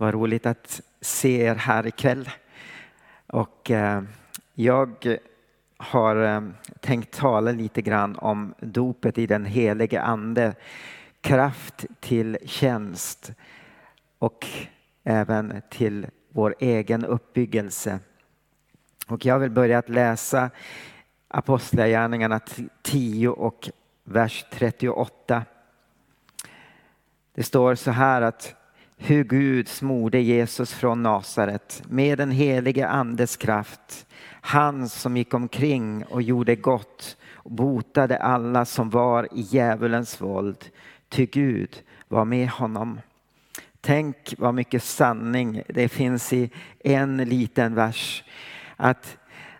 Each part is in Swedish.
Vad roligt att se er här ikväll. Och eh, jag har eh, tänkt tala lite grann om dopet i den helige ande. Kraft till tjänst och även till vår egen uppbyggelse. Och jag vill börja att läsa Apostlagärningarna 10 och vers 38. Det står så här att hur Gud smorde Jesus från Nasaret med den helige andes kraft. Han som gick omkring och gjorde gott och botade alla som var i djävulens våld. Ty Gud var med honom. Tänk vad mycket sanning det finns i en liten vers. Att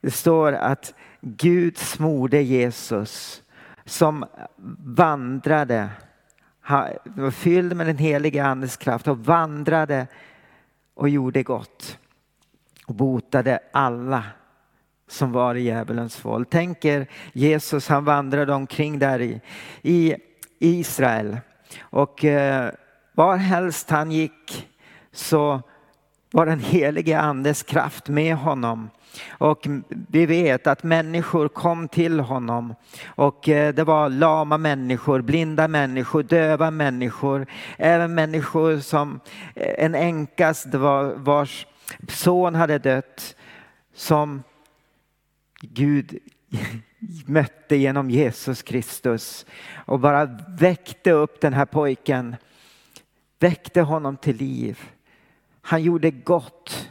det står att Gud smorde Jesus som vandrade var fylld med den helige andes kraft och vandrade och gjorde gott och botade alla som var i djävulens våld. Tänk er Jesus, han vandrade omkring där i, i Israel och eh, var helst han gick så var den helige andes kraft med honom. Och vi vet att människor kom till honom och eh, det var lama människor, blinda människor, döva människor, även människor som eh, en änkas vars son hade dött som Gud mötte genom Jesus Kristus och bara väckte upp den här pojken, väckte honom till liv. Han gjorde gott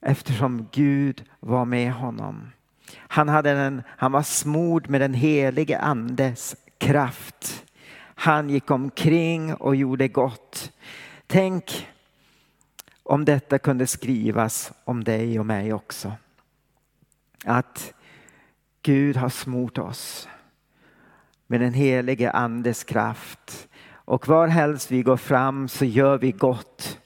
eftersom Gud var med honom. Han, hade en, han var smord med den helige andes kraft. Han gick omkring och gjorde gott. Tänk om detta kunde skrivas om dig och mig också. Att Gud har smort oss med den helige andes kraft. Och var helst vi går fram så gör vi gott.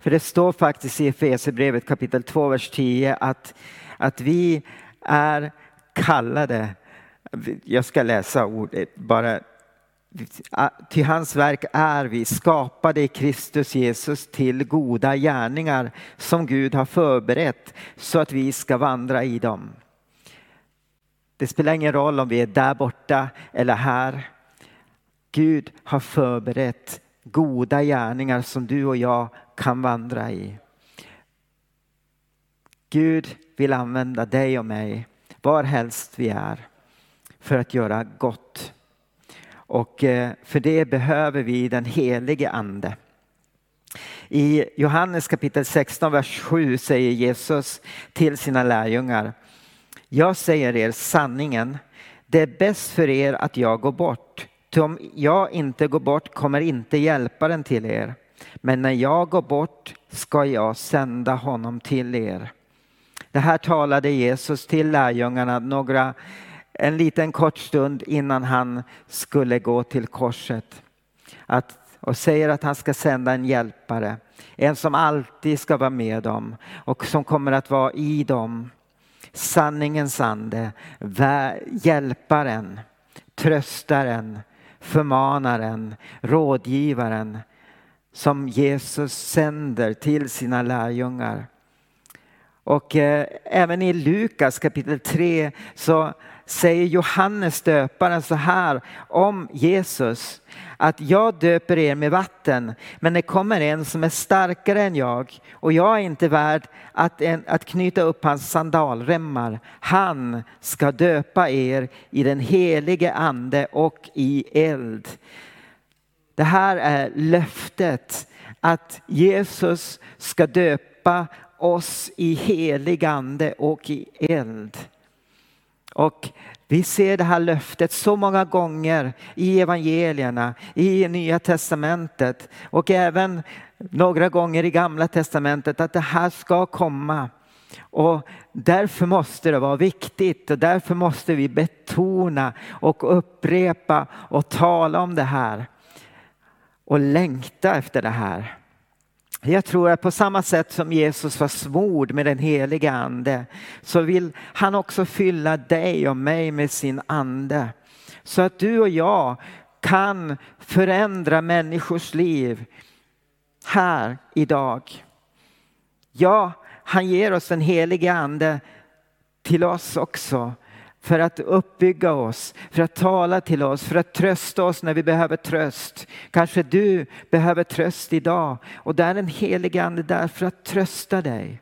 För det står faktiskt i Efesierbrevet kapitel 2, vers 10 att, att vi är kallade, jag ska läsa ordet bara, till hans verk är vi skapade i Kristus Jesus till goda gärningar som Gud har förberett så att vi ska vandra i dem. Det spelar ingen roll om vi är där borta eller här. Gud har förberett goda gärningar som du och jag kan vandra i. Gud vill använda dig och mig var helst vi är för att göra gott. Och eh, för det behöver vi den helige ande. I Johannes kapitel 16, vers 7 säger Jesus till sina lärjungar. Jag säger er sanningen. Det är bäst för er att jag går bort. Ty om jag inte går bort kommer inte hjälparen till er. Men när jag går bort ska jag sända honom till er. Det här talade Jesus till lärjungarna några, en liten kort stund innan han skulle gå till korset. Att, och säger att han ska sända en hjälpare. En som alltid ska vara med dem och som kommer att vara i dem. Sanningens ande, hjälparen, tröstaren, förmanaren, rådgivaren som Jesus sänder till sina lärjungar. Och eh, även i Lukas kapitel 3 så säger Johannes döparen så här om Jesus att jag döper er med vatten men det kommer en som är starkare än jag och jag är inte värd att, en, att knyta upp hans sandalremmar. Han ska döpa er i den helige ande och i eld. Det här är löftet att Jesus ska döpa oss i helig ande och i eld. Och vi ser det här löftet så många gånger i evangelierna, i nya testamentet och även några gånger i gamla testamentet att det här ska komma. Och därför måste det vara viktigt och därför måste vi betona och upprepa och tala om det här och längta efter det här. Jag tror att på samma sätt som Jesus var smord med den heliga ande så vill han också fylla dig och mig med sin ande. Så att du och jag kan förändra människors liv här idag. Ja, han ger oss den helige ande till oss också för att uppbygga oss, för att tala till oss, för att trösta oss när vi behöver tröst. Kanske du behöver tröst idag och där är den helige ande där för att trösta dig.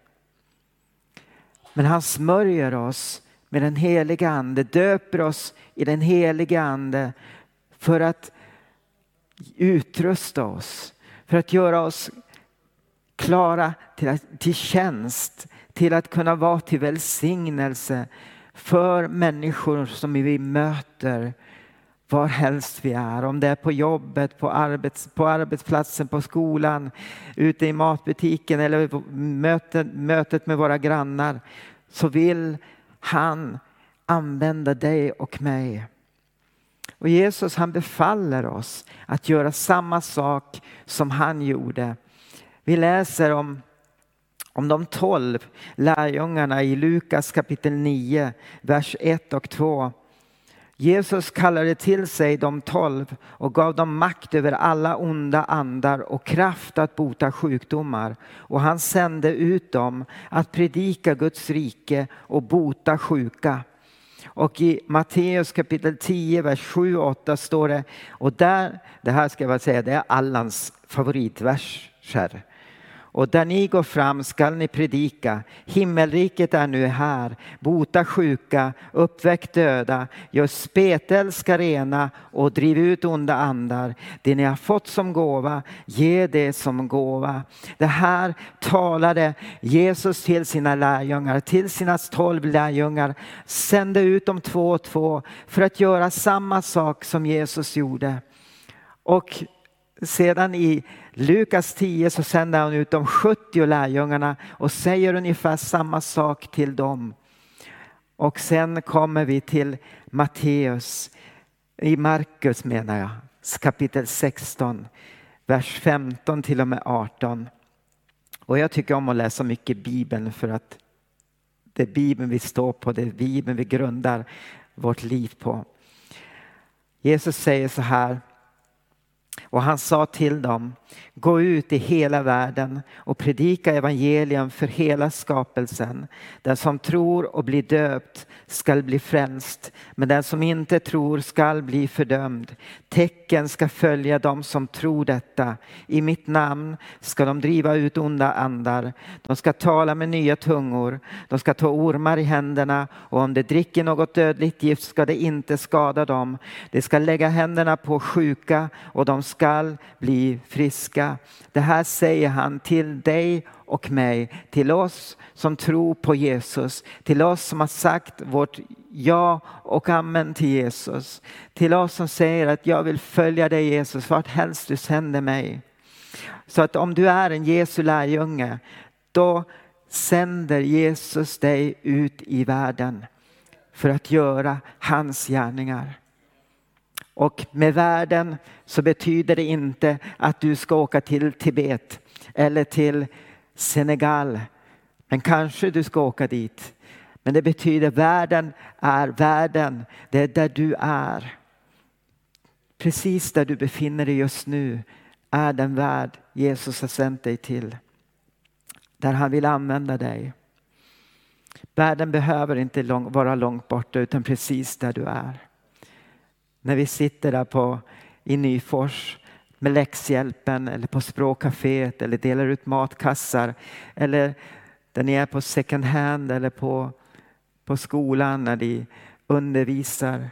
Men han smörjer oss med den helige ande, döper oss i den helige ande för att utrusta oss, för att göra oss klara till, till tjänst, till att kunna vara till välsignelse för människor som vi möter var helst vi är. Om det är på jobbet, på, arbets, på arbetsplatsen, på skolan, ute i matbutiken eller mötet, mötet med våra grannar så vill han använda dig och mig. Och Jesus han befaller oss att göra samma sak som han gjorde. Vi läser om, om de tolv lärjungarna i Lukas kapitel 9, vers 1 och 2. Jesus kallade till sig de tolv och gav dem makt över alla onda andar och kraft att bota sjukdomar. Och han sände ut dem att predika Guds rike och bota sjuka. Och i Matteus kapitel 10, vers 7 och 8 står det, och där, det här ska jag bara säga, det är Allans favoritverser. Och där ni går fram skall ni predika. Himmelriket är nu här. Bota sjuka, uppväck döda, gör spetälska rena och driv ut onda andar. Det ni har fått som gåva, ge det som gåva. Det här talade Jesus till sina lärjungar, till sina tolv lärjungar. Sände ut dem två och två för att göra samma sak som Jesus gjorde. Och sedan i Lukas 10 så sänder han ut de 70 lärjungarna och säger ungefär samma sak till dem. Och sen kommer vi till Matteus, i Markus menar jag, kapitel 16, vers 15 till och med 18. Och jag tycker om att läsa mycket Bibeln för att det är Bibeln vi står på, det är Bibeln vi grundar vårt liv på. Jesus säger så här och han sa till dem, gå ut i hela världen och predika evangelium för hela skapelsen. Den som tror och blir döpt skall bli frälst, men den som inte tror skall bli fördömd. Tecken ska följa dem som tror detta. I mitt namn ska de driva ut onda andar. De ska tala med nya tungor. De ska ta ormar i händerna och om de dricker något dödligt gift ska det inte skada dem. De ska lägga händerna på sjuka och de skall bli friska. Det här säger han till dig och mig, till oss som tror på Jesus, till oss som har sagt vårt ja och amen till Jesus, till oss som säger att jag vill följa dig Jesus vart helst du sänder mig. Så att om du är en Jesu lärjunge, då sänder Jesus dig ut i världen för att göra hans gärningar. Och med världen så betyder det inte att du ska åka till Tibet eller till Senegal. Men kanske du ska åka dit. Men det betyder världen är världen. Det är där du är. Precis där du befinner dig just nu är den värld Jesus har sänt dig till. Där han vill använda dig. Världen behöver inte lång, vara långt borta utan precis där du är. När vi sitter där på, i Nyfors med läxhjälpen eller på språkcaféet eller delar ut matkassar eller där ni är på second hand eller på, på skolan när ni undervisar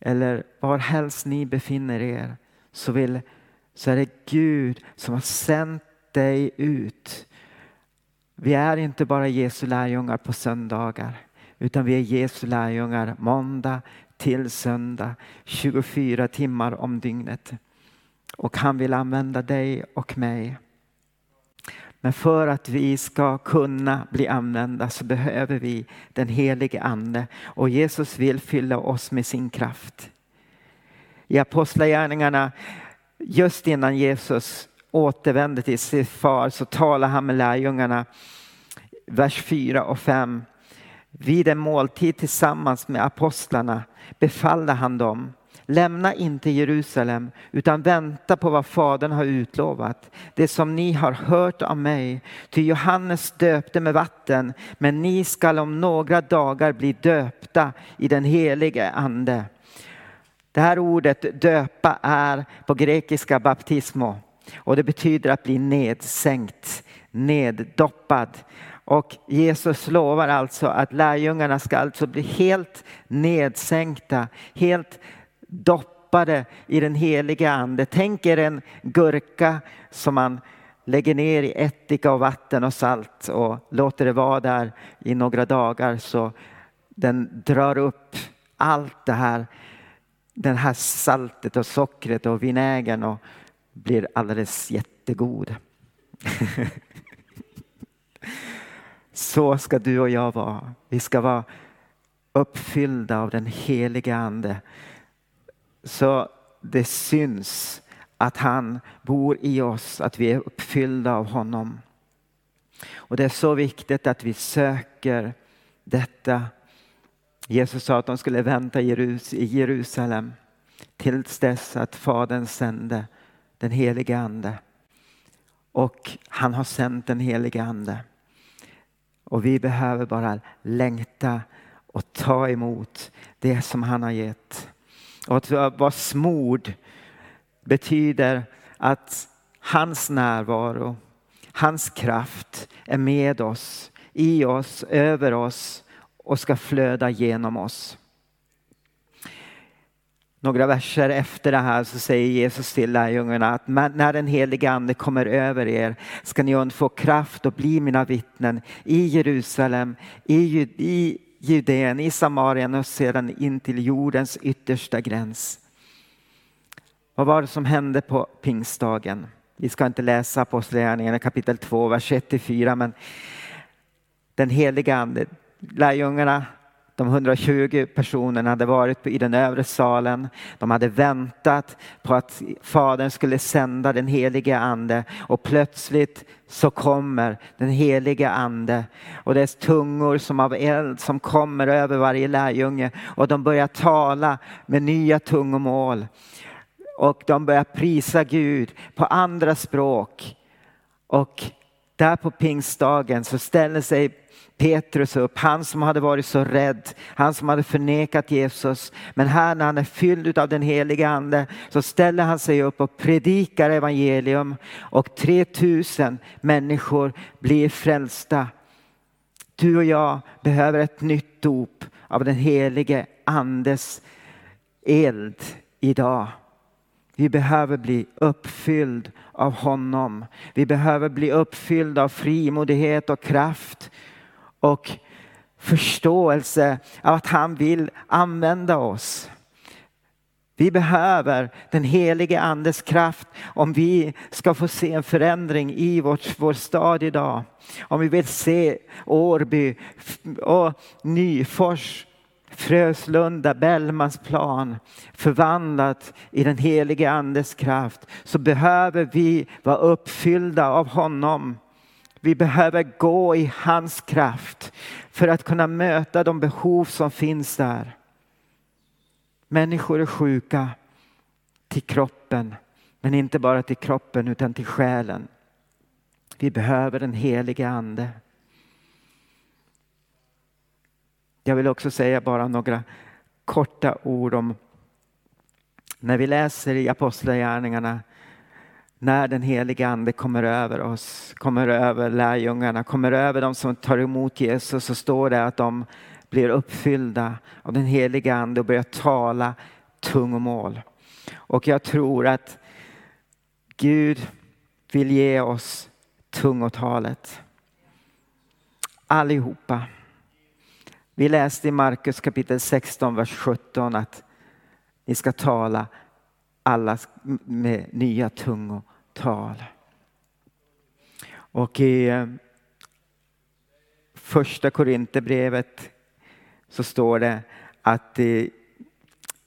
eller var helst ni befinner er så, vill, så är det Gud som har sänt dig ut. Vi är inte bara Jesu lärjungar på söndagar utan vi är Jesu lärjungar måndag till söndag 24 timmar om dygnet. Och han vill använda dig och mig. Men för att vi ska kunna bli använda så behöver vi den helige ande och Jesus vill fylla oss med sin kraft. I Apostlagärningarna, just innan Jesus återvände till sin far så talar han med lärjungarna, vers 4 och 5. Vid en måltid tillsammans med apostlarna befallde han dem Lämna inte Jerusalem utan vänta på vad Fadern har utlovat. Det som ni har hört av mig. Ty Johannes döpte med vatten men ni skall om några dagar bli döpta i den helige ande. Det här ordet döpa är på grekiska baptismo och det betyder att bli nedsänkt, neddoppad. Och Jesus lovar alltså att lärjungarna ska alltså bli helt nedsänkta, helt doppade i den heliga ande. Tänk er en gurka som man lägger ner i ättika och vatten och salt och låter det vara där i några dagar så den drar upp allt det här, det här saltet och sockret och vinägern och blir alldeles jättegod. Så ska du och jag vara. Vi ska vara uppfyllda av den heliga ande. Så det syns att han bor i oss, att vi är uppfyllda av honom. Och det är så viktigt att vi söker detta. Jesus sa att de skulle vänta i Jerusalem tills dess att Fadern sände den helige Ande. Och han har sänt den helige Ande. Och vi behöver bara längta och ta emot det som han har gett. Och att vara smord betyder att hans närvaro, hans kraft är med oss, i oss, över oss och ska flöda genom oss. Några verser efter det här så säger Jesus till lärjungarna att när den helige ande kommer över er ska ni få kraft och bli mina vittnen i Jerusalem, i Judeen, i Samarien och sedan in till jordens yttersta gräns. Vad var det som hände på pingstdagen? Vi ska inte läsa Apostlagärningarna kapitel 2, vers 1-4 men den heliga ande, lärjungarna de 120 personerna hade varit i den övre salen. De hade väntat på att Fadern skulle sända den helige ande och plötsligt så kommer den helige ande och det är tungor som av eld som kommer över varje lärjunge och de börjar tala med nya tungomål och de börjar prisa Gud på andra språk. Och där på pingstdagen så ställer sig Petrus upp, han som hade varit så rädd, han som hade förnekat Jesus. Men här när han är fylld av den helige ande så ställer han sig upp och predikar evangelium och 3000 människor blir frälsta. Du och jag behöver ett nytt dop av den helige andes eld idag. Vi behöver bli uppfylld av honom. Vi behöver bli uppfyllda av frimodighet och kraft och förståelse av att han vill använda oss. Vi behöver den helige andes kraft om vi ska få se en förändring i vårt, vår stad idag. Om vi vill se Årby och Nyfors, Fröslunda, Bellmansplan förvandlat i den helige andes kraft så behöver vi vara uppfyllda av honom vi behöver gå i hans kraft för att kunna möta de behov som finns där. Människor är sjuka till kroppen, men inte bara till kroppen utan till själen. Vi behöver den helige ande. Jag vill också säga bara några korta ord om när vi läser i Apostlagärningarna när den heliga ande kommer över oss, kommer över lärjungarna, kommer över de som tar emot Jesus så står det att de blir uppfyllda av den heliga ande och börjar tala tungomål. Och jag tror att Gud vill ge oss tungotalet. Allihopa. Vi läste i Markus kapitel 16, vers 17 att ni ska tala alla med nya tungor tal. Och i eh, första Korinthierbrevet så står det att i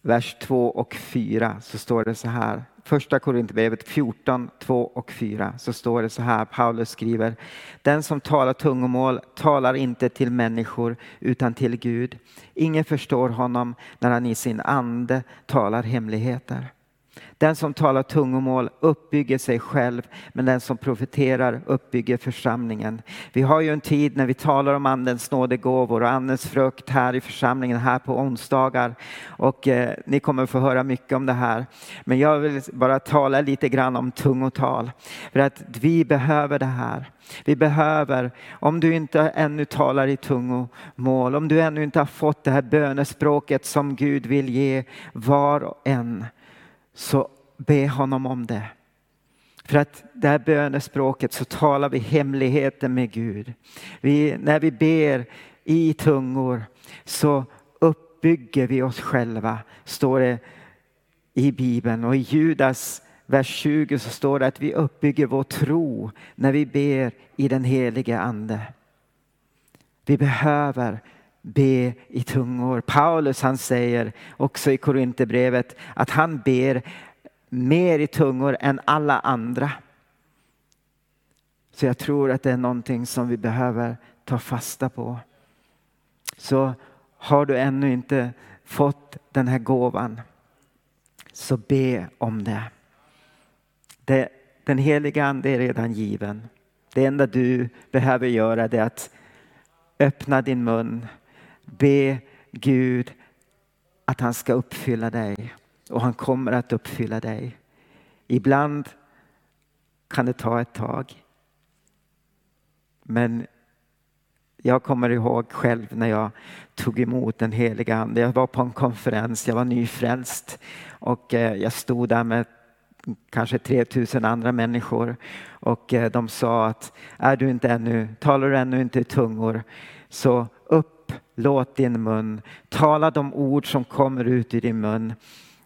vers 2 och 4 så står det så här. första Korinthierbrevet 14, 2 och 4 så står det så här, Paulus skriver, den som talar tungomål talar inte till människor utan till Gud. Ingen förstår honom när han i sin ande talar hemligheter. Den som talar tungomål uppbygger sig själv, men den som profeterar uppbygger församlingen. Vi har ju en tid när vi talar om andens nådegåvor och andens frukt här i församlingen här på onsdagar. Och eh, ni kommer få höra mycket om det här. Men jag vill bara tala lite grann om tungotal. För att vi behöver det här. Vi behöver, om du inte ännu talar i tungomål, om du ännu inte har fått det här bönespråket som Gud vill ge var och en så be honom om det. För att det här bönespråket så talar vi hemligheten med Gud. Vi, när vi ber i tungor så uppbygger vi oss själva, står det i Bibeln. Och i Judas vers 20 så står det att vi uppbygger vår tro när vi ber i den helige Ande. Vi behöver be i tungor. Paulus han säger också i Korinthierbrevet att han ber mer i tungor än alla andra. Så jag tror att det är någonting som vi behöver ta fasta på. Så har du ännu inte fått den här gåvan så be om det. det den heliga ande är redan given. Det enda du behöver göra är att öppna din mun Be Gud att han ska uppfylla dig och han kommer att uppfylla dig. Ibland kan det ta ett tag. Men jag kommer ihåg själv när jag tog emot den heliga Ande. Jag var på en konferens, jag var nyfrälst och eh, jag stod där med kanske 3000 andra människor och eh, de sa att är du inte ännu, talar du ännu inte i tungor så låt din mun tala de ord som kommer ut ur din mun.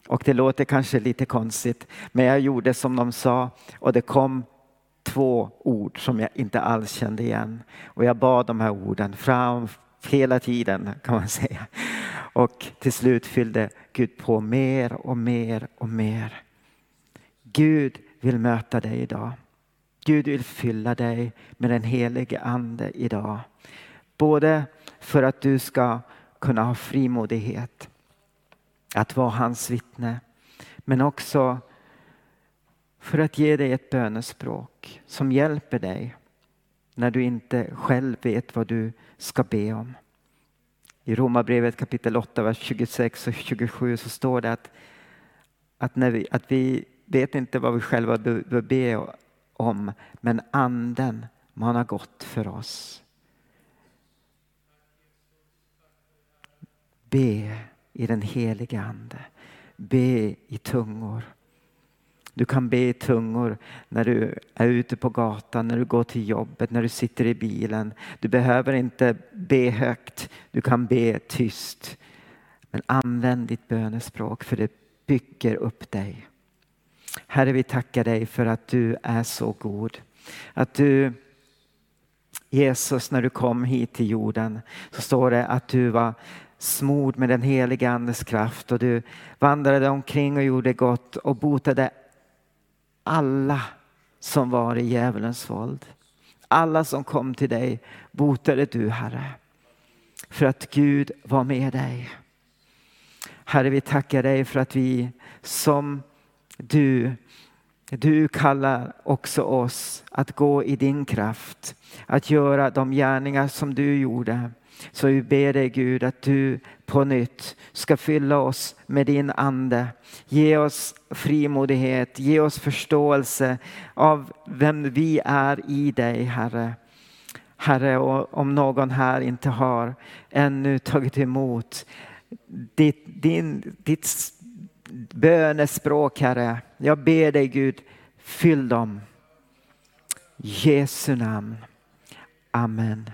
Och det låter kanske lite konstigt, men jag gjorde som de sa och det kom två ord som jag inte alls kände igen. Och jag bad de här orden fram hela tiden kan man säga. Och till slut fyllde Gud på mer och mer och mer. Gud vill möta dig idag. Gud vill fylla dig med den helige ande idag. Både för att du ska kunna ha frimodighet att vara hans vittne. Men också för att ge dig ett bönespråk som hjälper dig när du inte själv vet vad du ska be om. I Romarbrevet kapitel 8, vers 26 och 27 så står det att, att, när vi, att vi vet inte vad vi själva bör be om, men anden manar gott för oss. Be i den heliga Ande. Be i tungor. Du kan be i tungor när du är ute på gatan, när du går till jobbet, när du sitter i bilen. Du behöver inte be högt, du kan be tyst. Men använd ditt bönespråk för det bygger upp dig. Herre, vi tackar dig för att du är så god. Att du, Jesus, när du kom hit till jorden så står det att du var smord med den heliga Andes kraft och du vandrade omkring och gjorde gott och botade alla som var i djävulens våld. Alla som kom till dig botade du Herre. För att Gud var med dig. Herre vi tackar dig för att vi som du du kallar också oss att gå i din kraft, att göra de gärningar som du gjorde. Så vi ber dig Gud att du på nytt ska fylla oss med din ande. Ge oss frimodighet, ge oss förståelse av vem vi är i dig Herre. Herre, om någon här inte har ännu tagit emot ditt, din, ditt bönespråk Herre. Jag ber dig Gud, fyll dem. Jesu namn. Amen.